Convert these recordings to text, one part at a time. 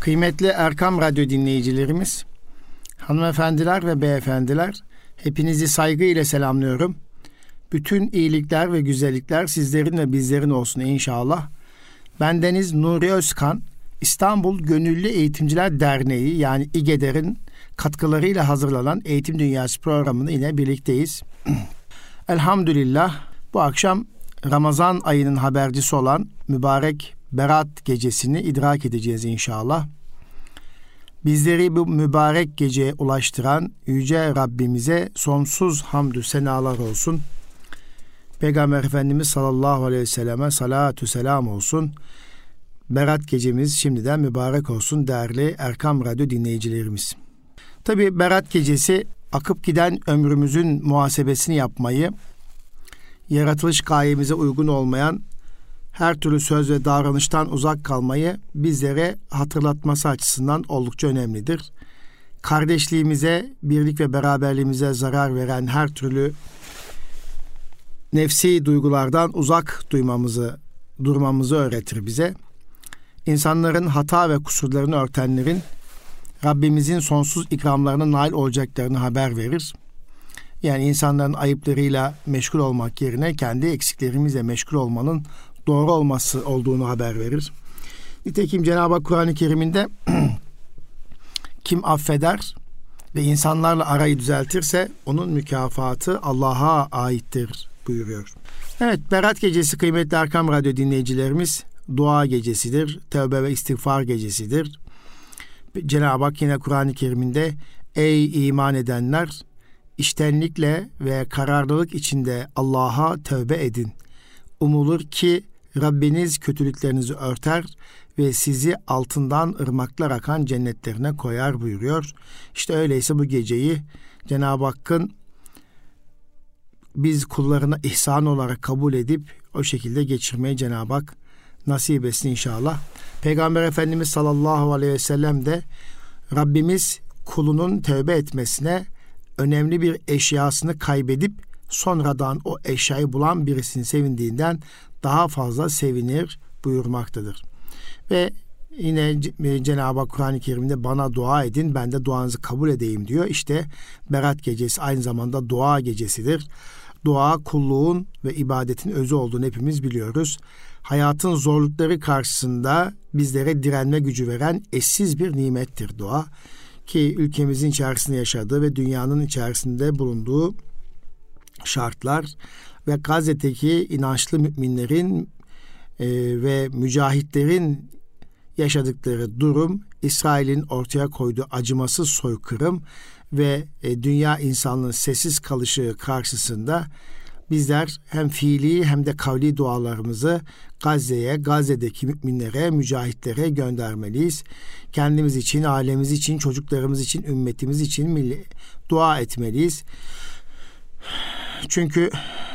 Kıymetli Erkam Radyo dinleyicilerimiz, hanımefendiler ve beyefendiler, hepinizi saygıyla selamlıyorum. Bütün iyilikler ve güzellikler sizlerin ve bizlerin olsun inşallah. Ben Deniz Nuri Özkan, İstanbul Gönüllü Eğitimciler Derneği yani İGEDER'in katkılarıyla hazırlanan Eğitim Dünyası programını yine birlikteyiz. Elhamdülillah bu akşam Ramazan ayının habercisi olan mübarek Berat gecesini idrak edeceğiz inşallah. Bizleri bu mübarek geceye ulaştıran Yüce Rabbimize sonsuz hamdü senalar olsun. Peygamber Efendimiz sallallahu aleyhi ve selleme salatu selam olsun. Berat gecemiz şimdiden mübarek olsun değerli Erkam Radyo dinleyicilerimiz. Tabi Berat gecesi akıp giden ömrümüzün muhasebesini yapmayı, yaratılış gayemize uygun olmayan her türlü söz ve davranıştan uzak kalmayı bizlere hatırlatması açısından oldukça önemlidir. Kardeşliğimize, birlik ve beraberliğimize zarar veren her türlü nefsi duygulardan uzak duymamızı, durmamızı öğretir bize. İnsanların hata ve kusurlarını örtenlerin Rabbimizin sonsuz ikramlarına nail olacaklarını haber verir. Yani insanların ayıplarıyla meşgul olmak yerine kendi eksiklerimizle meşgul olmanın doğru olması olduğunu haber verir. Nitekim Cenab-ı Hak Kur'an-ı Kerim'inde kim affeder ve insanlarla arayı düzeltirse onun mükafatı Allah'a aittir buyuruyor. Evet Berat Gecesi kıymetli Erkam Radyo dinleyicilerimiz dua gecesidir. Tevbe ve istiğfar gecesidir. Cenab-ı Hak yine Kur'an-ı Kerim'inde ey iman edenler iştenlikle ve kararlılık içinde Allah'a tövbe edin. Umulur ki Rabbiniz kötülüklerinizi örter ve sizi altından ırmaklar akan cennetlerine koyar buyuruyor. İşte öyleyse bu geceyi Cenab-ı Hakk'ın biz kullarına ihsan olarak kabul edip o şekilde geçirmeyi Cenab-ı Hak nasip etsin inşallah. Peygamber Efendimiz sallallahu aleyhi ve sellem de Rabbimiz kulunun tövbe etmesine önemli bir eşyasını kaybedip sonradan o eşyayı bulan birisini sevindiğinden daha fazla sevinir buyurmaktadır. Ve yine Cenab-ı Hak Kur'an-ı Kerim'de bana dua edin ben de duanızı kabul edeyim diyor. İşte Berat gecesi aynı zamanda dua gecesidir. Dua kulluğun ve ibadetin özü olduğunu hepimiz biliyoruz. Hayatın zorlukları karşısında bizlere direnme gücü veren eşsiz bir nimettir dua. Ki ülkemizin içerisinde yaşadığı ve dünyanın içerisinde bulunduğu şartlar ve Gazze'deki inançlı müminlerin e, ve mücahitlerin yaşadıkları durum İsrail'in ortaya koyduğu acımasız soykırım ve e, dünya insanlığının sessiz kalışı karşısında bizler hem fiili hem de kavli dualarımızı Gazze'ye, Gazze'deki müminlere, mücahitlere göndermeliyiz. Kendimiz için, ailemiz için, çocuklarımız için, ümmetimiz için dua etmeliyiz. Çünkü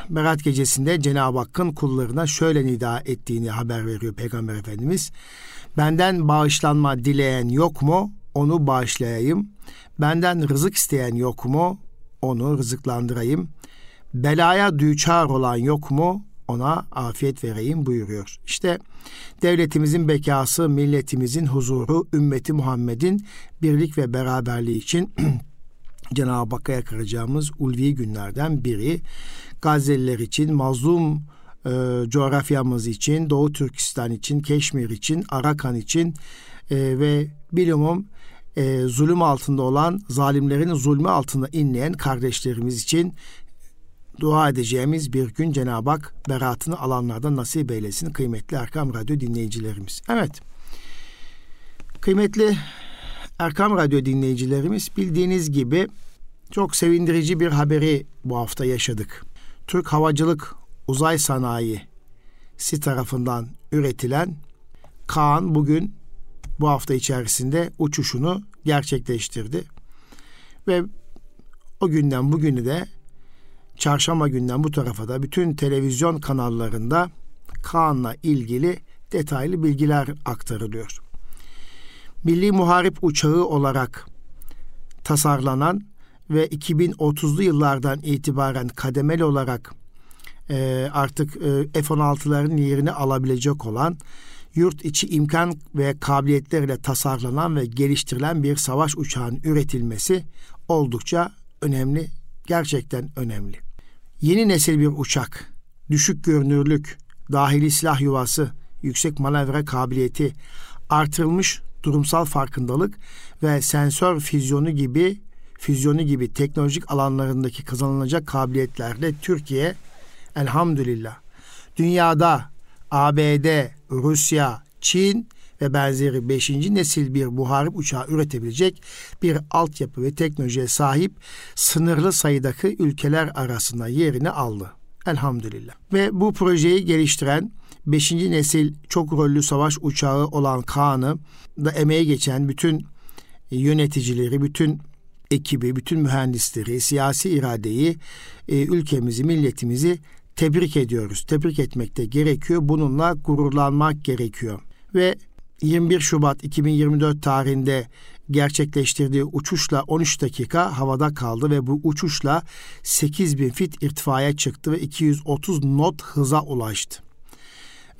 Berat gecesinde Cenab-ı Hakk'ın kullarına şöyle nida ettiğini haber veriyor Peygamber Efendimiz. Benden bağışlanma dileyen yok mu? Onu bağışlayayım. Benden rızık isteyen yok mu? Onu rızıklandırayım. Belaya düçar olan yok mu? Ona afiyet vereyim buyuruyor. İşte devletimizin bekası, milletimizin huzuru, ümmeti Muhammed'in birlik ve beraberliği için Cenab-ı Hakk'a yakaracağımız ulvi günlerden biri. Gazze'liler için, mazlum e, coğrafyamız için, Doğu Türkistan için, Keşmir için, Arakan için e, ve bilumum e, zulüm altında olan, zalimlerin zulmü altında inleyen kardeşlerimiz için dua edeceğimiz bir gün Cenab-ı Hak beratını alanlardan nasip eylesin kıymetli Erkam Radyo dinleyicilerimiz. Evet, kıymetli Erkam Radyo dinleyicilerimiz bildiğiniz gibi çok sevindirici bir haberi bu hafta yaşadık. Türk Havacılık Uzay Sanayi si tarafından üretilen Kaan bugün bu hafta içerisinde uçuşunu gerçekleştirdi. Ve o günden bugünü de çarşamba günden bu tarafa da bütün televizyon kanallarında Kaan'la ilgili detaylı bilgiler aktarılıyor. Milli Muharip Uçağı olarak tasarlanan ve 2030'lu yıllardan itibaren kademeli olarak e, artık e, F-16'ların yerini alabilecek olan yurt içi imkan ve kabiliyetlerle tasarlanan ve geliştirilen bir savaş uçağının üretilmesi oldukça önemli, gerçekten önemli. Yeni nesil bir uçak, düşük görünürlük, dahili silah yuvası, yüksek manevra kabiliyeti, artırılmış durumsal farkındalık ve sensör füzyonu gibi füzyonu gibi teknolojik alanlarındaki kazanılacak kabiliyetlerle Türkiye elhamdülillah dünyada ABD, Rusya, Çin ve benzeri 5. nesil bir muharip uçağı üretebilecek bir altyapı ve teknolojiye sahip sınırlı sayıdaki ülkeler arasında yerini aldı. Elhamdülillah. Ve bu projeyi geliştiren 5. nesil çok rollü savaş uçağı olan Kaan'ı da emeğe geçen bütün yöneticileri, bütün ekibi, bütün mühendisleri, siyasi iradeyi, e, ülkemizi, milletimizi tebrik ediyoruz. Tebrik etmek de gerekiyor. Bununla gururlanmak gerekiyor. Ve 21 Şubat 2024 tarihinde gerçekleştirdiği uçuşla 13 dakika havada kaldı ve bu uçuşla 8000 fit irtifaya çıktı ve 230 not hıza ulaştı.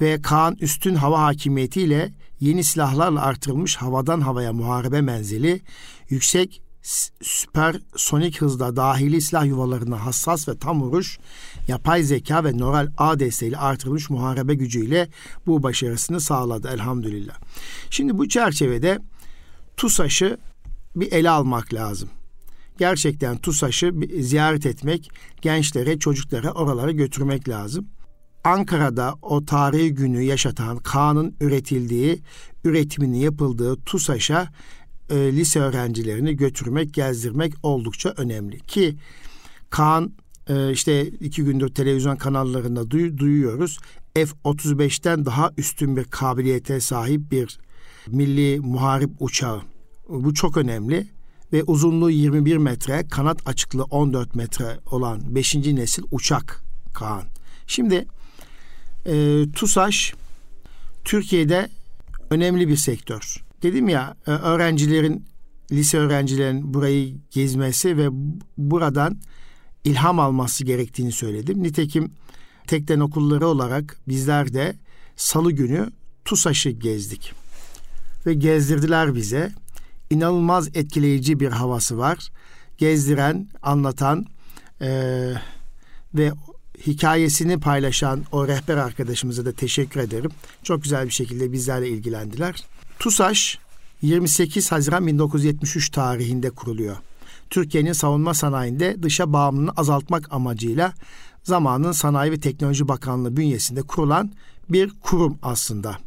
Ve Kaan üstün hava hakimiyetiyle yeni silahlarla artırılmış havadan havaya muharebe menzili, yüksek süpersonik hızda dahili silah yuvalarına hassas ve tam vuruş, yapay zeka ve nöral ağ desteğiyle artırılmış muharebe gücüyle bu başarısını sağladı elhamdülillah. Şimdi bu çerçevede TUSAŞ'ı bir ele almak lazım. Gerçekten TUSAŞ'ı ziyaret etmek, gençlere, çocuklara oralara götürmek lazım. Ankara'da o tarihi günü yaşatan Kaan'ın üretildiği, üretiminin yapıldığı TUSAŞ'a e, lise öğrencilerini götürmek, gezdirmek oldukça önemli. Ki Kaan e, işte iki gündür televizyon kanallarında duy, duyuyoruz. F-35'ten daha üstün bir kabiliyete sahip bir milli muharip uçağı. Bu çok önemli ve uzunluğu 21 metre, kanat açıklığı 14 metre olan 5. nesil uçak Kaan. Şimdi e, TUSAŞ Türkiye'de önemli bir sektör dedim ya e, öğrencilerin lise öğrencilerin burayı gezmesi ve buradan ilham alması gerektiğini söyledim. Nitekim tekten okulları olarak bizler de salı günü TUSAŞ'ı gezdik. Ve gezdirdiler bize. İnanılmaz etkileyici bir havası var. Gezdiren, anlatan e, ve hikayesini paylaşan o rehber arkadaşımıza da teşekkür ederim. Çok güzel bir şekilde bizlerle ilgilendiler. TUSAŞ 28 Haziran 1973 tarihinde kuruluyor. Türkiye'nin savunma sanayinde dışa bağımlılığını azaltmak amacıyla zamanın Sanayi ve Teknoloji Bakanlığı bünyesinde kurulan bir kurum aslında.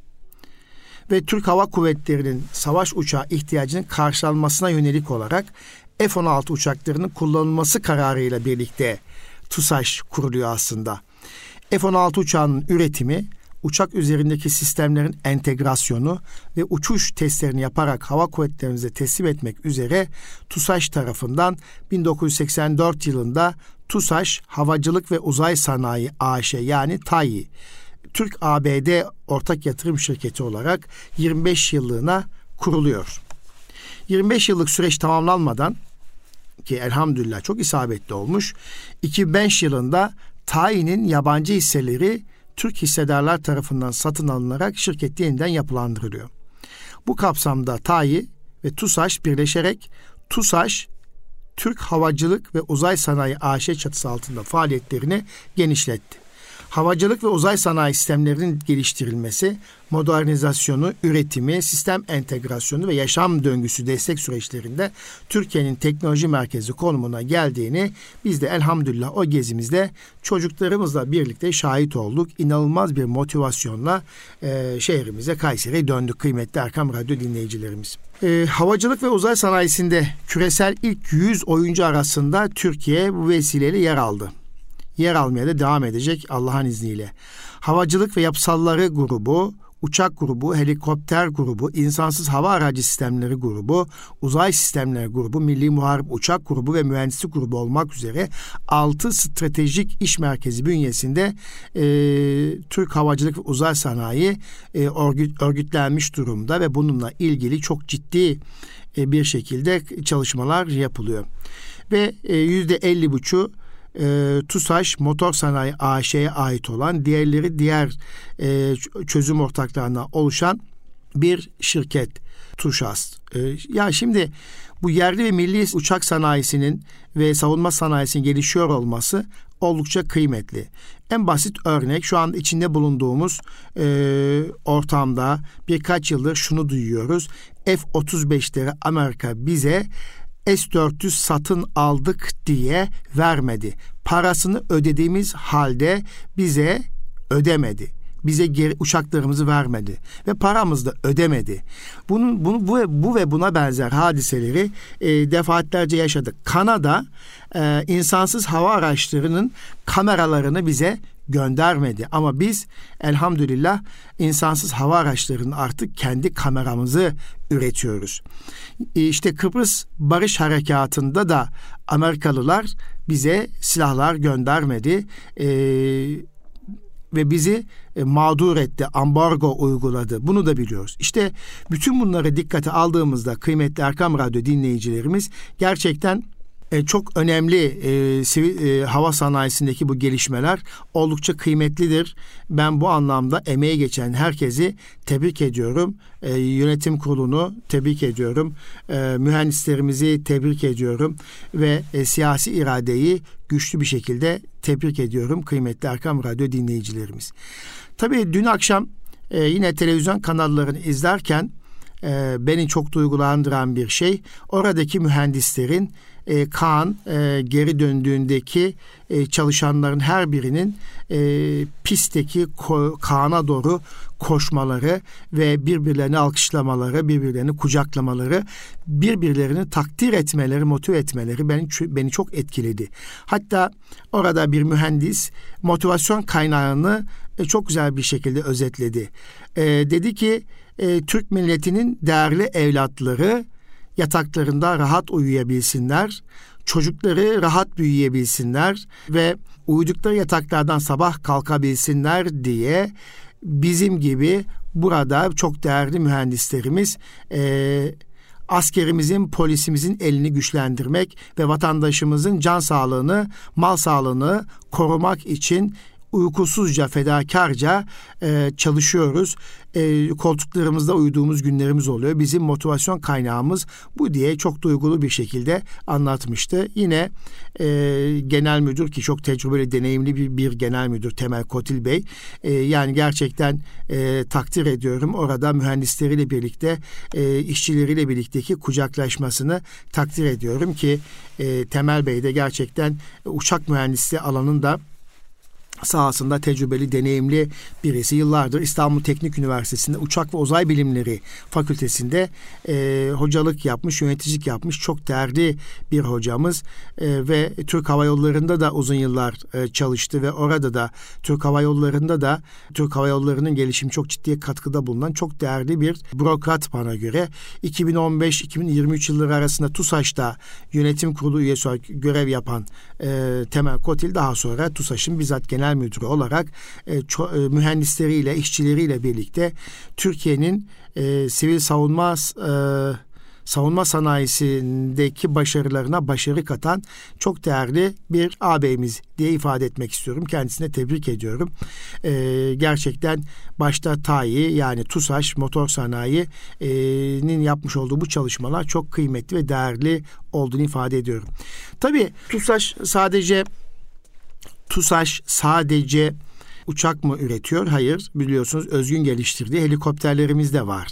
Ve Türk Hava Kuvvetleri'nin savaş uçağı ihtiyacının karşılanmasına yönelik olarak F-16 uçaklarının kullanılması kararıyla birlikte TUSAŞ kuruluyor aslında. F-16 uçağının üretimi uçak üzerindeki sistemlerin entegrasyonu ve uçuş testlerini yaparak hava kuvvetlerimize teslim etmek üzere TUSAŞ tarafından 1984 yılında TUSAŞ Havacılık ve Uzay Sanayi AŞ yani TAİ Türk ABD ortak yatırım şirketi olarak 25 yıllığına kuruluyor. 25 yıllık süreç tamamlanmadan ki elhamdülillah çok isabetli olmuş. 2005 yılında TAİ'nin yabancı hisseleri Türk hissedarlar tarafından satın alınarak şirket yeniden yapılandırılıyor. Bu kapsamda TAİ ve TUSAŞ birleşerek TUSAŞ Türk Havacılık ve Uzay Sanayi AŞ çatısı altında faaliyetlerini genişletti havacılık ve uzay sanayi sistemlerinin geliştirilmesi, modernizasyonu, üretimi, sistem entegrasyonu ve yaşam döngüsü destek süreçlerinde Türkiye'nin teknoloji merkezi konumuna geldiğini biz de elhamdülillah o gezimizde çocuklarımızla birlikte şahit olduk. İnanılmaz bir motivasyonla e, şehrimize Kayseri'ye döndük kıymetli Erkam Radyo dinleyicilerimiz. E, havacılık ve uzay sanayisinde küresel ilk 100 oyuncu arasında Türkiye bu vesileyle yer aldı yer almaya da devam edecek Allah'ın izniyle. Havacılık ve yapısalları grubu, uçak grubu, helikopter grubu, insansız hava aracı sistemleri grubu, uzay sistemleri grubu, milli muharip uçak grubu ve mühendislik grubu olmak üzere 6 stratejik iş merkezi bünyesinde e, Türk Havacılık ve Uzay Sanayi e, örgüt, örgütlenmiş durumda ve bununla ilgili çok ciddi e, bir şekilde çalışmalar yapılıyor. Ve e, yüzde elli buçu e, TUSAŞ Motor Sanayi AŞ'ye ait olan diğerleri diğer e, çözüm ortaklarına oluşan bir şirket TUŞAS. E, ya şimdi bu yerli ve milli uçak sanayisinin ve savunma sanayisinin gelişiyor olması oldukça kıymetli. En basit örnek şu an içinde bulunduğumuz e, ortamda birkaç yıldır şunu duyuyoruz. F-35'leri Amerika bize S-400 satın aldık diye vermedi. Parasını ödediğimiz halde bize ödemedi bize geri uçaklarımızı vermedi ve paramızı da ödemedi. Bunun bunu bu bu ve buna benzer hadiseleri e, defaatlerce yaşadık. Kanada e, insansız hava araçlarının kameralarını bize göndermedi. Ama biz elhamdülillah insansız hava araçlarının artık kendi kameramızı üretiyoruz. E, işte Kıbrıs Barış Harekatı'nda da Amerikalılar bize silahlar göndermedi. Ee, ve bizi e, mağdur etti, ambargo uyguladı. Bunu da biliyoruz. İşte bütün bunları dikkate aldığımızda kıymetli Erkam Radyo dinleyicilerimiz gerçekten e, çok önemli e, sivil e, hava sanayisindeki bu gelişmeler oldukça kıymetlidir. Ben bu anlamda emeği geçen herkesi tebrik ediyorum. E, yönetim kurulunu tebrik ediyorum. E, mühendislerimizi tebrik ediyorum ve e, siyasi iradeyi güçlü bir şekilde tebrik ediyorum kıymetli Erkam Radyo dinleyicilerimiz. Tabii dün akşam e, yine televizyon kanallarını izlerken e, beni çok duygulandıran bir şey oradaki mühendislerin e, Kaan e, geri döndüğündeki e, çalışanların her birinin e, pistteki ko- Kaan'a doğru koşmaları ve birbirlerini alkışlamaları, birbirlerini kucaklamaları, birbirlerini takdir etmeleri, motive etmeleri beni beni çok etkiledi. Hatta orada bir mühendis motivasyon kaynağını e, çok güzel bir şekilde özetledi. E, dedi ki e, Türk milletinin değerli evlatları yataklarında rahat uyuyabilsinler, çocukları rahat büyüyebilsinler ve uyudukları yataklardan sabah kalkabilsinler diye bizim gibi burada çok değerli mühendislerimiz e, askerimizin, polisimizin elini güçlendirmek ve vatandaşımızın can sağlığını, mal sağlığını korumak için uykusuzca, fedakarca e, çalışıyoruz. E, koltuklarımızda uyuduğumuz günlerimiz oluyor. Bizim motivasyon kaynağımız bu diye çok duygulu bir şekilde anlatmıştı. Yine e, genel müdür ki çok tecrübeli, deneyimli bir, bir genel müdür Temel Kotil Bey. E, yani gerçekten e, takdir ediyorum. Orada mühendisleriyle birlikte, e, işçileriyle birlikteki kucaklaşmasını takdir ediyorum ki e, Temel Bey de gerçekten uçak mühendisliği alanında sahasında tecrübeli, deneyimli birisi. Yıllardır İstanbul Teknik Üniversitesi'nde Uçak ve Uzay Bilimleri Fakültesi'nde e, hocalık yapmış, yöneticilik yapmış çok değerli bir hocamız. E, ve Türk Hava Yolları'nda da uzun yıllar e, çalıştı ve orada da Türk Hava Yolları'nda da Türk Hava Yolları'nın gelişimi çok ciddi katkıda bulunan çok değerli bir bürokrat bana göre. 2015-2023 yılları arasında TUSAŞ'ta yönetim kurulu üyesi olarak görev yapan e, Temel Kotil daha sonra TUSAŞ'ın bizzat genel genel müdürü olarak e, ço, e, mühendisleriyle, işçileriyle birlikte Türkiye'nin e, sivil savunma e, savunma sanayisindeki başarılarına başarı katan çok değerli bir ağabeyimiz diye ifade etmek istiyorum. Kendisine tebrik ediyorum. Ee, gerçekten başta TAİ yani TUSAŞ motor sanayinin yapmış olduğu bu çalışmalar çok kıymetli ve değerli olduğunu ifade ediyorum. Tabii TUSAŞ sadece TUSAŞ sadece uçak mı üretiyor? Hayır. Biliyorsunuz özgün geliştirdiği helikopterlerimiz de var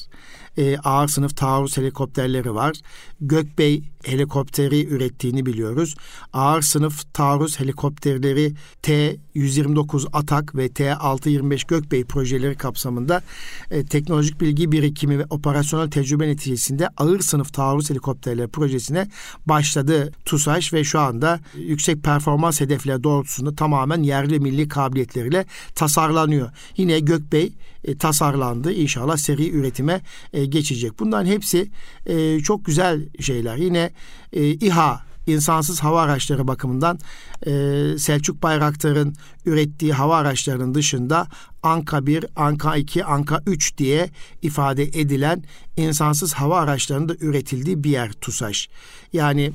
e, ağır sınıf taarruz helikopterleri var. Gökbey helikopteri ürettiğini biliyoruz. Ağır sınıf taarruz helikopterleri T-129 Atak ve T-625 Gökbey projeleri kapsamında e, teknolojik bilgi birikimi ve operasyonel tecrübe neticesinde ağır sınıf taarruz helikopterleri projesine başladı TUSAŞ ve şu anda yüksek performans hedefleri doğrultusunda tamamen yerli milli kabiliyetleriyle tasarlanıyor. Yine Gökbey e, tasarlandı. İnşallah seri üretime e, geçecek. Bunların hepsi e, çok güzel şeyler. Yine e, İHA insansız hava araçları bakımından e, Selçuk Bayraktar'ın ürettiği hava araçlarının dışında Anka 1, Anka 2, Anka 3 diye ifade edilen insansız hava araçlarının da üretildiği bir yer TUSAŞ. Yani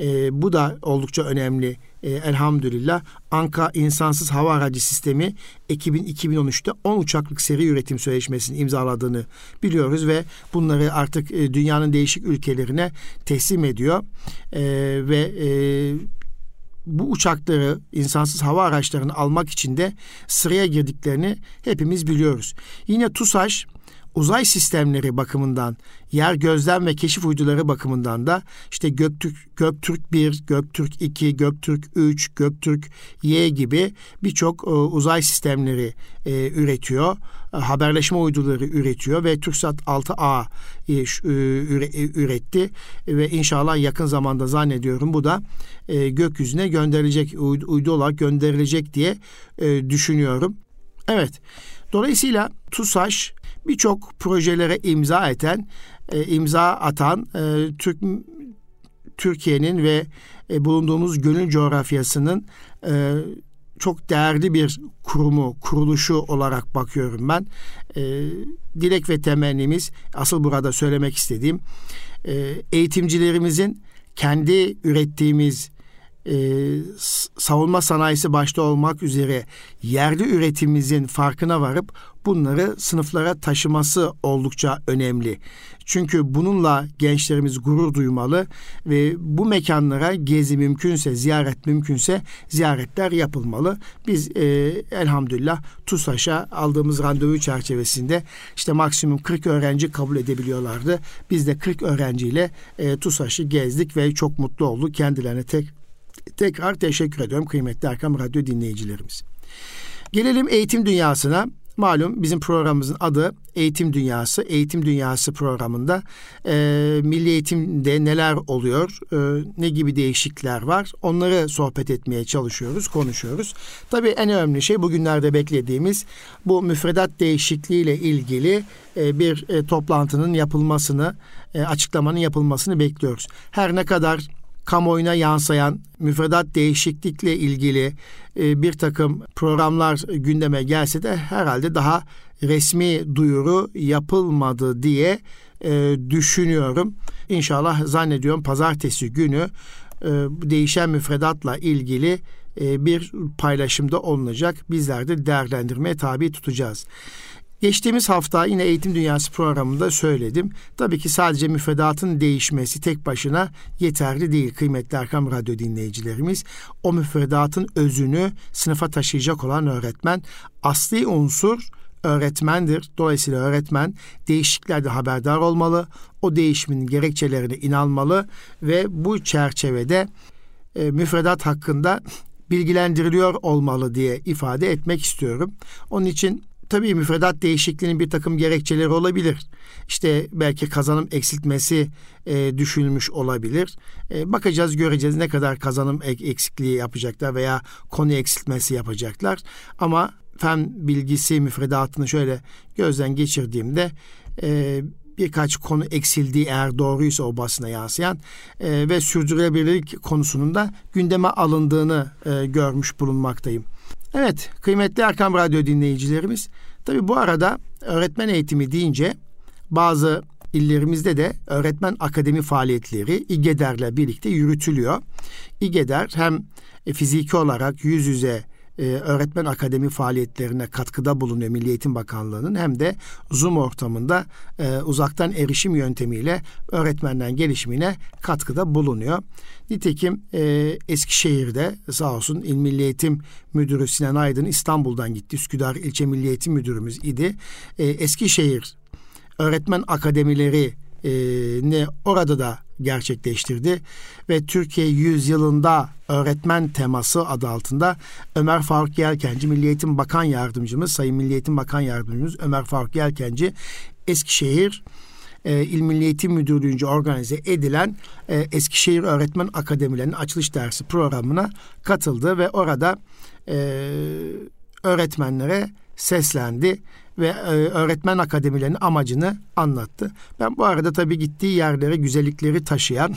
e, bu da oldukça önemli e, elhamdülillah Anka insansız hava aracı sistemi ekibin 2013'te 10 uçaklık seri üretim sözleşmesini imzaladığını biliyoruz ve bunları artık e, dünyanın değişik ülkelerine teslim ediyor. E, ve e, bu uçakları, insansız hava araçlarını almak için de sıraya girdiklerini hepimiz biliyoruz. Yine TUSAŞ uzay sistemleri bakımından, yer gözlem ve keşif uyduları bakımından da işte Göktürk, Göktürk 1, Göktürk 2, Göktürk 3, Göktürk Y gibi birçok e, uzay sistemleri e, üretiyor. E, haberleşme uyduları üretiyor ve TürkSat 6A e, e, üre, e, üretti ve inşallah yakın zamanda zannediyorum bu da gökyüzüne gönderilecek uydu, olarak gönderilecek diye düşünüyorum. Evet. Dolayısıyla TUSAŞ birçok projelere imza eten, e, imza atan e, Türk Türkiye'nin ve e, bulunduğumuz gönül coğrafyasının e, çok değerli bir kurumu, kuruluşu olarak bakıyorum ben. E, dilek ve temennimiz, asıl burada söylemek istediğim, e, eğitimcilerimizin kendi ürettiğimiz e, savunma sanayisi başta olmak üzere yerli üretimimizin farkına varıp bunları sınıflara taşıması oldukça önemli. Çünkü bununla gençlerimiz gurur duymalı ve bu mekanlara gezi mümkünse, ziyaret mümkünse ziyaretler yapılmalı. Biz e, elhamdülillah TUSAŞ'a aldığımız randevu çerçevesinde işte maksimum 40 öğrenci kabul edebiliyorlardı. Biz de 40 öğrenciyle e, TUSAŞ'ı gezdik ve çok mutlu olduk. Kendilerine tek tekrar teşekkür ediyorum kıymetli Erkam Radyo dinleyicilerimiz. Gelelim eğitim dünyasına. Malum bizim programımızın adı Eğitim Dünyası. Eğitim Dünyası programında e, milli eğitimde neler oluyor, e, ne gibi değişiklikler var onları sohbet etmeye çalışıyoruz, konuşuyoruz. Tabii en önemli şey bugünlerde beklediğimiz bu müfredat değişikliğiyle ilgili e, bir e, toplantının yapılmasını, e, açıklamanın yapılmasını bekliyoruz. Her ne kadar kamuoyuna yansıyan müfredat değişiklikle ilgili e, bir takım programlar gündeme gelse de herhalde daha resmi duyuru yapılmadı diye e, düşünüyorum. İnşallah zannediyorum pazartesi günü e, değişen müfredatla ilgili bir paylaşımda olunacak. Bizler de değerlendirmeye tabi tutacağız. Geçtiğimiz hafta yine Eğitim Dünyası programında söyledim. Tabii ki sadece müfredatın değişmesi tek başına yeterli değil kıymetli Erkam Radyo dinleyicilerimiz. O müfredatın özünü sınıfa taşıyacak olan öğretmen asli unsur öğretmendir. Dolayısıyla öğretmen değişikliklerde haberdar olmalı. O değişimin gerekçelerine inanmalı ve bu çerçevede e, müfredat hakkında bilgilendiriliyor olmalı diye ifade etmek istiyorum. Onun için tabii müfredat değişikliğinin bir takım gerekçeleri olabilir. İşte belki kazanım eksiltmesi e, düşünülmüş olabilir. E, bakacağız göreceğiz ne kadar kazanım ek, eksikliği yapacaklar veya konu eksiltmesi yapacaklar. Ama fen bilgisi müfredatını şöyle gözden geçirdiğimde e, birkaç konu eksildiği eğer doğruysa o basına yansıyan e, ve sürdürülebilirlik konusunun da gündeme alındığını e, görmüş bulunmaktayım. Evet kıymetli Erkam Radyo dinleyicilerimiz tabi bu arada öğretmen eğitimi deyince bazı illerimizde de öğretmen akademi faaliyetleri İGEDER'le birlikte yürütülüyor. İGEDER hem fiziki olarak yüz yüze e, öğretmen akademi faaliyetlerine katkıda bulunuyor Milli Eğitim Bakanlığı'nın hem de Zoom ortamında e, uzaktan erişim yöntemiyle öğretmenlerin gelişimine katkıda bulunuyor. Nitekim e, Eskişehir'de sağ olsun İl Milli Eğitim Müdürü Sinan Aydın İstanbul'dan gitti. Üsküdar İlçe Milli Eğitim Müdürümüz idi. E, Eskişehir öğretmen akademileri e, ne orada da gerçekleştirdi ve Türkiye yüzyılında öğretmen teması adı altında Ömer Faruk Yelkenci Milli Eğitim Bakan Yardımcımız Sayın Milli Eğitim Bakan Yardımcımız Ömer Faruk Yelkenci Eskişehir e, İl Milli Eğitim Müdürlüğü'nce organize edilen e, Eskişehir Öğretmen Akademilerinin açılış dersi programına katıldı ve orada e, öğretmenlere seslendi ve e, öğretmen akademilerinin amacını anlattı. Ben bu arada tabii gittiği yerlere güzellikleri taşıyan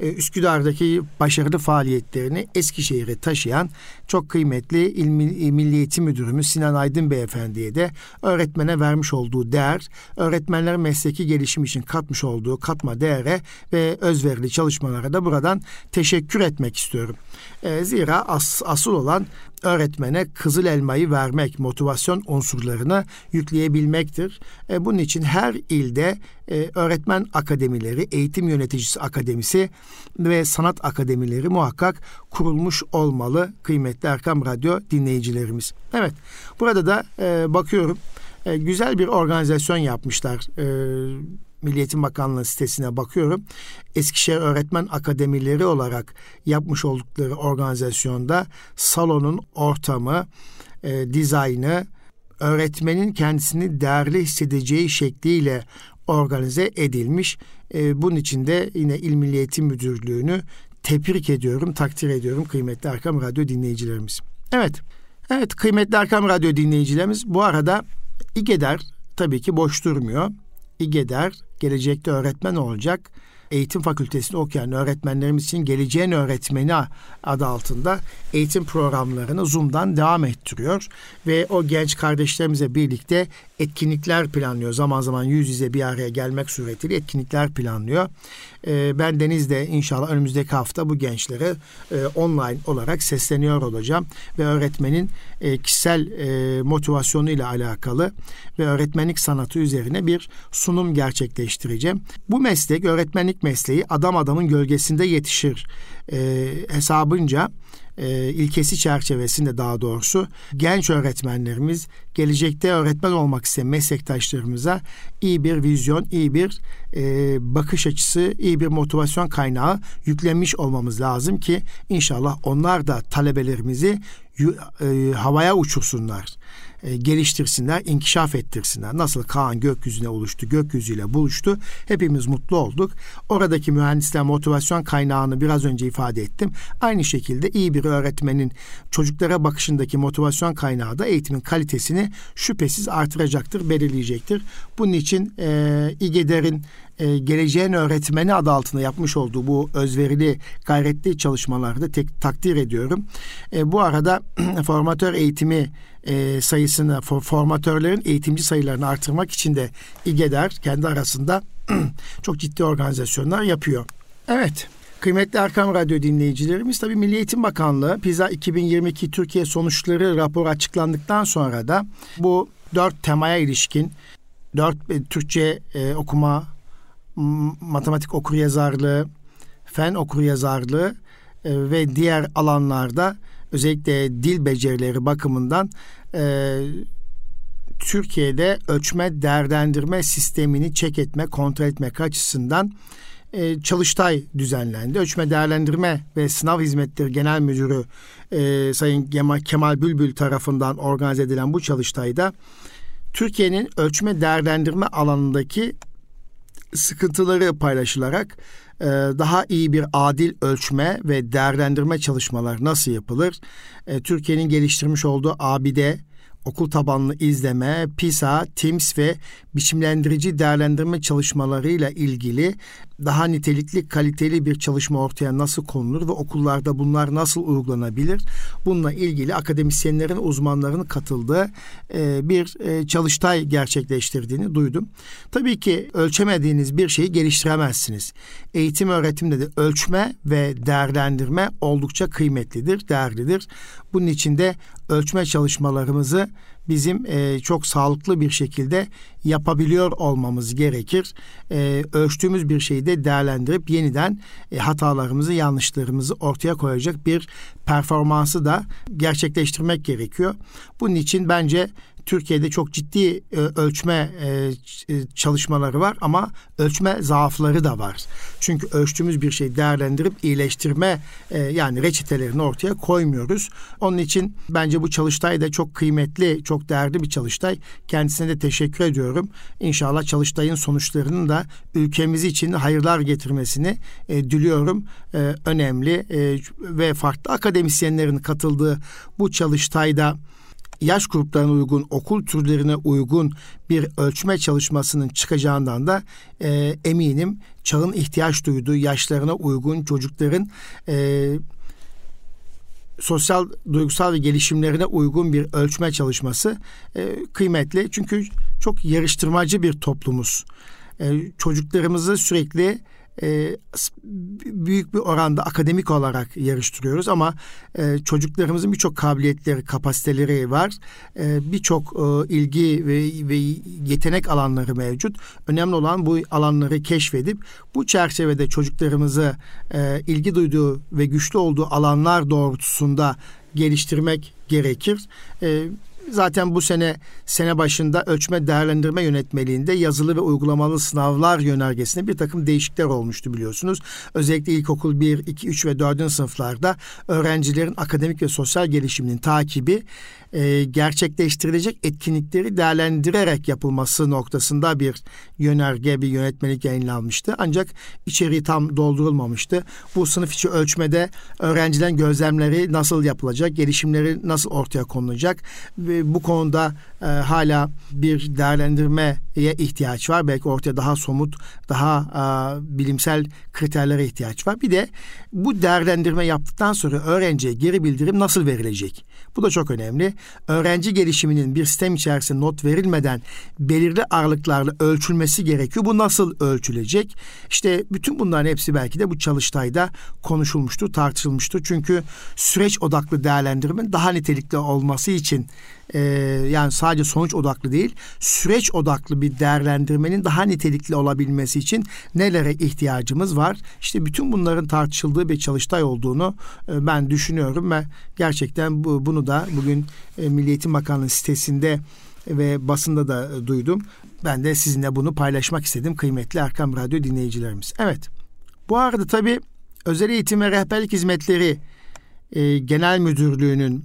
e, Üsküdar'daki başarılı faaliyetlerini Eskişehir'e taşıyan çok kıymetli İl Milli Eğitim Müdürümüz Sinan Aydın Beyefendi'ye de öğretmene vermiş olduğu değer, öğretmenlerin mesleki gelişim için katmış olduğu katma değere ve özverili çalışmalara da buradan teşekkür etmek istiyorum. E, zira as, asıl olan öğretmene kızıl elmayı vermek, motivasyon unsurlarını yükleyebilmektir. E, bunun için her ilde e, öğretmen akademileri, eğitim yöneticisi akademisi ve sanat akademileri muhakkak kurulmuş olmalı kıymetli Erkam Radyo dinleyicilerimiz. Evet, burada da e, bakıyorum e, güzel bir organizasyon yapmışlar. E, Milli Bakanlığı sitesine bakıyorum. Eskişehir Öğretmen Akademileri olarak yapmış oldukları organizasyonda salonun ortamı, e, dizaynı, öğretmenin kendisini değerli hissedeceği şekliyle organize edilmiş. E, bunun için de yine İl Milli Eğitim Müdürlüğü'nü tebrik ediyorum, takdir ediyorum kıymetli Erkam Radyo dinleyicilerimiz. Evet, evet kıymetli Erkam Radyo dinleyicilerimiz bu arada İGEDER tabii ki boş durmuyor. İGEDER gelecekte öğretmen olacak eğitim fakültesinde okuyan öğretmenlerimiz için geleceğin öğretmeni adı altında eğitim programlarını Zoom'dan devam ettiriyor ve o genç kardeşlerimize birlikte etkinlikler planlıyor. Zaman zaman yüz yüze bir araya gelmek suretiyle etkinlikler planlıyor. Ee, ben Deniz'de inşallah önümüzdeki hafta bu gençlere e, online olarak sesleniyor olacağım ve öğretmenin e, kişisel e, motivasyonu ile alakalı ve öğretmenlik sanatı üzerine bir sunum gerçekleştireceğim. Bu meslek öğretmenlik mesleği adam adamın gölgesinde yetişir. Hesabınca e, ilkesi çerçevesinde daha doğrusu genç öğretmenlerimiz gelecekte öğretmen olmak isteyen meslektaşlarımıza iyi bir vizyon, iyi bir e, bakış açısı, iyi bir motivasyon kaynağı yüklenmiş olmamız lazım ki inşallah onlar da talebelerimizi e, havaya uçursunlar e, geliştirsinler, inkişaf ettirsinler. Nasıl Kaan gökyüzüne oluştu, gökyüzüyle buluştu. Hepimiz mutlu olduk. Oradaki mühendisler motivasyon kaynağını biraz önce ifade ettim. Aynı şekilde iyi bir öğretmenin çocuklara bakışındaki motivasyon kaynağı da eğitimin kalitesini şüphesiz artıracaktır, belirleyecektir. Bunun için e, İGEDER'in e, geleceğin öğretmeni adı altında yapmış olduğu bu özverili, gayretli çalışmaları da tek, takdir ediyorum. E, bu arada formatör eğitimi e, sayısını, for, formatörlerin eğitimci sayılarını artırmak için de İGEDER kendi arasında çok ciddi organizasyonlar yapıyor. Evet. Kıymetli Erkam Radyo dinleyicilerimiz tabii Milli Eğitim Bakanlığı PISA 2022 Türkiye sonuçları raporu açıklandıktan sonra da bu dört temaya ilişkin dört e, Türkçe e, okuma, matematik okuryazarlığı, fen okuryazarlığı e, ve diğer alanlarda özellikle dil becerileri bakımından e, Türkiye'de ölçme değerlendirme sistemini çek etme, kontrol etmek açısından e, çalıştay düzenlendi. Ölçme Değerlendirme ve Sınav Hizmetleri Genel Müdürü e, Sayın Kemal Bülbül tarafından organize edilen bu çalıştayda Türkiye'nin ölçme değerlendirme alanındaki sıkıntıları paylaşılarak e, daha iyi bir adil ölçme ve değerlendirme çalışmalar nasıl yapılır? E, Türkiye'nin geliştirmiş olduğu ABİDE, okul tabanlı izleme, PISA, TIMS ve biçimlendirici değerlendirme çalışmalarıyla ilgili daha nitelikli, kaliteli bir çalışma ortaya nasıl konulur ve okullarda bunlar nasıl uygulanabilir? Bununla ilgili akademisyenlerin, uzmanların katıldığı e, bir e, çalıştay gerçekleştirdiğini duydum. Tabii ki ölçemediğiniz bir şeyi geliştiremezsiniz. Eğitim öğretimde de ölçme ve değerlendirme oldukça kıymetlidir, değerlidir. Bunun için de ölçme çalışmalarımızı bizim e, çok sağlıklı bir şekilde yapabiliyor olmamız gerekir. E, ölçtüğümüz bir şeyi de değerlendirip yeniden e, hatalarımızı, yanlışlarımızı ortaya koyacak bir performansı da gerçekleştirmek gerekiyor. Bunun için bence Türkiye'de çok ciddi e, ölçme e, e, çalışmaları var ama ölçme zaafları da var. Çünkü ölçtüğümüz bir şeyi değerlendirip iyileştirme e, yani reçetelerini ortaya koymuyoruz. Onun için bence bu çalıştay da çok kıymetli, çok değerli bir çalıştay. Kendisine de teşekkür ediyorum. İnşallah çalıştayın sonuçlarının da ülkemiz için hayırlar getirmesini e, diliyorum. E, önemli e, ve farklı akademisyenlerin katıldığı bu çalıştayda yaş gruplarına uygun, okul türlerine uygun bir ölçme çalışmasının çıkacağından da e, eminim çağın ihtiyaç duyduğu yaşlarına uygun çocukların e, sosyal, duygusal ve gelişimlerine uygun bir ölçme çalışması e, kıymetli. Çünkü çok yarıştırmacı bir toplumuz. E, çocuklarımızı sürekli e, büyük bir oranda akademik olarak yarıştırıyoruz ama e, çocuklarımızın birçok kabiliyetleri, kapasiteleri var. E, birçok e, ilgi ve, ve yetenek alanları mevcut. Önemli olan bu alanları keşfedip bu çerçevede çocuklarımızı e, ilgi duyduğu ve güçlü olduğu alanlar doğrultusunda geliştirmek gerekir. E, Zaten bu sene sene başında ölçme değerlendirme yönetmeliğinde yazılı ve uygulamalı sınavlar yönergesinde bir takım değişiklikler olmuştu biliyorsunuz. Özellikle ilkokul 1, 2, 3 ve 4. sınıflarda öğrencilerin akademik ve sosyal gelişiminin takibi e, gerçekleştirilecek etkinlikleri değerlendirerek yapılması noktasında bir yönerge, bir yönetmelik yayınlanmıştı. Ancak içeriği tam doldurulmamıştı. Bu sınıf içi ölçmede öğrencilerin gözlemleri nasıl yapılacak, gelişimleri nasıl ortaya konulacak ve bu konuda e, hala bir değerlendirmeye ihtiyaç var. Belki ortaya daha somut, daha e, bilimsel kriterlere ihtiyaç var. Bir de bu değerlendirme yaptıktan sonra öğrenciye geri bildirim nasıl verilecek? Bu da çok önemli. Öğrenci gelişiminin bir sistem içerisinde not verilmeden belirli aralıklarla ölçülmesi gerekiyor. Bu nasıl ölçülecek? İşte bütün bunların hepsi belki de bu çalıştayda konuşulmuştu, tartışılmıştı. Çünkü süreç odaklı değerlendirmenin daha nitelikli olması için e, yani sadece sonuç odaklı değil, süreç odaklı bir değerlendirmenin daha nitelikli olabilmesi için nelere ihtiyacımız var? İşte bütün bunların tartışıldığı bir çalıştay olduğunu e, ben düşünüyorum ve gerçekten bu, bunu da bugün e, Milli Eğitim Bakanlığı sitesinde ve basında da e, duydum. Ben de sizinle bunu paylaşmak istedim kıymetli Erkam Radyo dinleyicilerimiz. Evet. Bu arada tabii özel eğitim ve rehberlik hizmetleri e, genel müdürlüğünün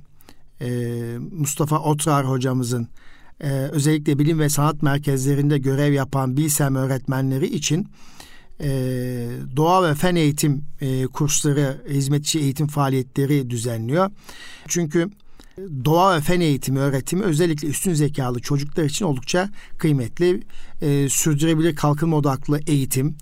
Mustafa Otrar hocamızın e, özellikle bilim ve sanat merkezlerinde görev yapan bilsem öğretmenleri için e, doğa ve fen eğitim e, kursları, hizmetçi eğitim faaliyetleri düzenliyor. Çünkü doğa ve fen eğitimi öğretimi özellikle üstün zekalı çocuklar için oldukça kıymetli. E, sürdürülebilir kalkınma odaklı eğitim,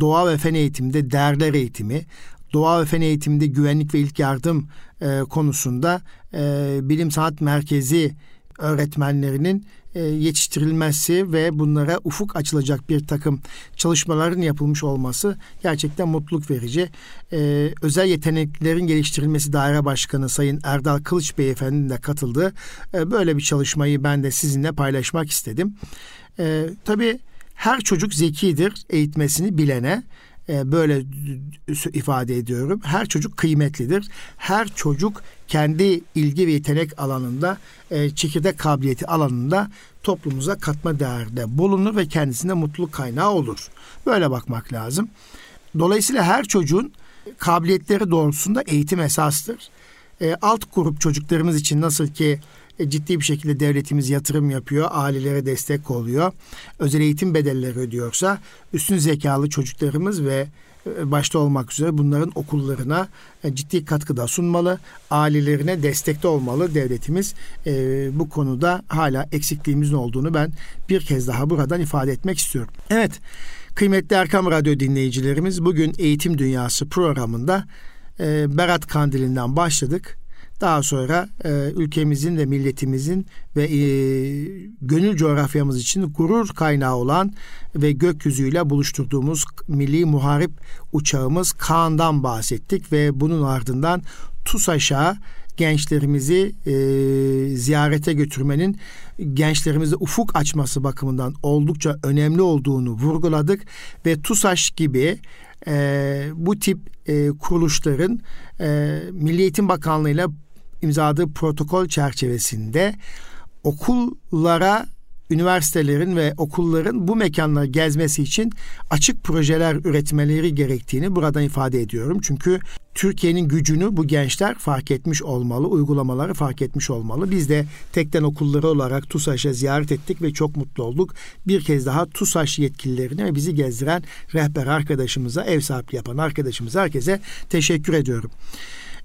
doğa ve fen eğitimde değerler eğitimi, doğa ve fen eğitiminde güvenlik ve ilk yardım e, konusunda e, bilim sanat merkezi öğretmenlerinin e, yetiştirilmesi ve bunlara ufuk açılacak bir takım çalışmaların yapılmış olması gerçekten mutluluk verici. E, özel yeteneklerin geliştirilmesi daire başkanı Sayın Erdal Kılıç Beyefendi'nin de katıldığı e, böyle bir çalışmayı ben de sizinle paylaşmak istedim. E, tabii her çocuk zekidir eğitmesini bilene e, böyle ifade ediyorum. Her çocuk kıymetlidir. Her çocuk kendi ilgi ve yetenek alanında, e, çekirdek kabiliyeti alanında toplumumuza katma değerde bulunur ve kendisine mutluluk kaynağı olur. Böyle bakmak lazım. Dolayısıyla her çocuğun kabiliyetleri doğrultusunda eğitim esastır. E, alt grup çocuklarımız için nasıl ki ciddi bir şekilde devletimiz yatırım yapıyor, ailelere destek oluyor. Özel eğitim bedelleri ödüyorsa üstün zekalı çocuklarımız ve e, başta olmak üzere bunların okullarına e, ciddi katkıda sunmalı. Ailelerine destekte olmalı devletimiz. E, bu konuda hala eksikliğimizin olduğunu ben bir kez daha buradan ifade etmek istiyorum. Evet, kıymetli Erkam Radyo dinleyicilerimiz bugün Eğitim Dünyası programında e, Berat Kandili'nden başladık. Daha sonra e, ülkemizin ve milletimizin ve e, gönül coğrafyamız için gurur kaynağı olan ve gökyüzüyle buluşturduğumuz milli muharip uçağımız Kaan'dan bahsettik ve bunun ardından TUSAŞ'a gençlerimizi e, ziyarete götürmenin gençlerimizde ufuk açması bakımından oldukça önemli olduğunu vurguladık ve TUSAŞ gibi e, bu tip e, kuruluşların e, Milli Eğitim Bakanlığı ile imzaladığı protokol çerçevesinde okullara üniversitelerin ve okulların bu mekanları gezmesi için açık projeler üretmeleri gerektiğini buradan ifade ediyorum. Çünkü Türkiye'nin gücünü bu gençler fark etmiş olmalı, uygulamaları fark etmiş olmalı. Biz de tekten okulları olarak TUSAŞ'a ziyaret ettik ve çok mutlu olduk. Bir kez daha TUSAŞ yetkililerine ve bizi gezdiren rehber arkadaşımıza, ev sahipliği yapan arkadaşımıza herkese teşekkür ediyorum.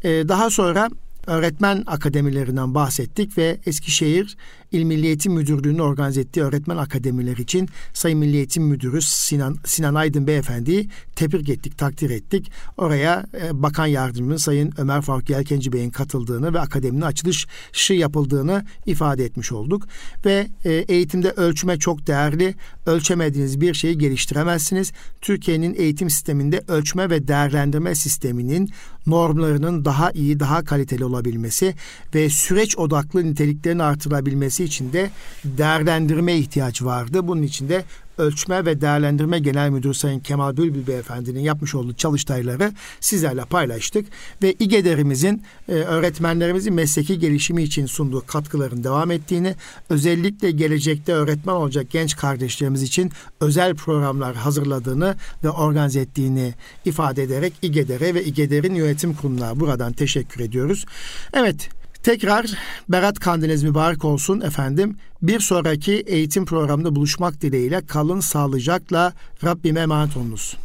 Ee, daha sonra öğretmen akademilerinden bahsettik ve Eskişehir İl Milli Eğitim Müdürlüğü'nün organize ettiği öğretmen akademileri için Sayın Milli Eğitim Müdürü Sinan, Sinan Aydın Beyefendi'yi tebrik ettik, takdir ettik. Oraya e, Bakan Yardımcımız Sayın Ömer Faruk Yelkenci Bey'in katıldığını ve akademinin açılışı yapıldığını ifade etmiş olduk. Ve e, eğitimde ölçme çok değerli. Ölçemediğiniz bir şeyi geliştiremezsiniz. Türkiye'nin eğitim sisteminde ölçme ve değerlendirme sisteminin normlarının daha iyi, daha kaliteli olabilmesi ve süreç odaklı niteliklerin artırılabilmesi için de değerlendirme ihtiyacı vardı. Bunun için de Ölçme ve Değerlendirme Genel Müdürü Sayın Kemal Bülbül Beyefendi'nin yapmış olduğu çalıştayları sizlerle paylaştık. Ve İGEDER'imizin e, öğretmenlerimizin mesleki gelişimi için sunduğu katkıların devam ettiğini, özellikle gelecekte öğretmen olacak genç kardeşlerimiz için özel programlar hazırladığını ve organize ettiğini ifade ederek İGEDER'e ve İGEDER'in yönetim kuruluna buradan teşekkür ediyoruz. Evet, Tekrar Berat Kandiliniz mübarek olsun efendim. Bir sonraki eğitim programında buluşmak dileğiyle kalın sağlıcakla Rabbime emanet olunuz.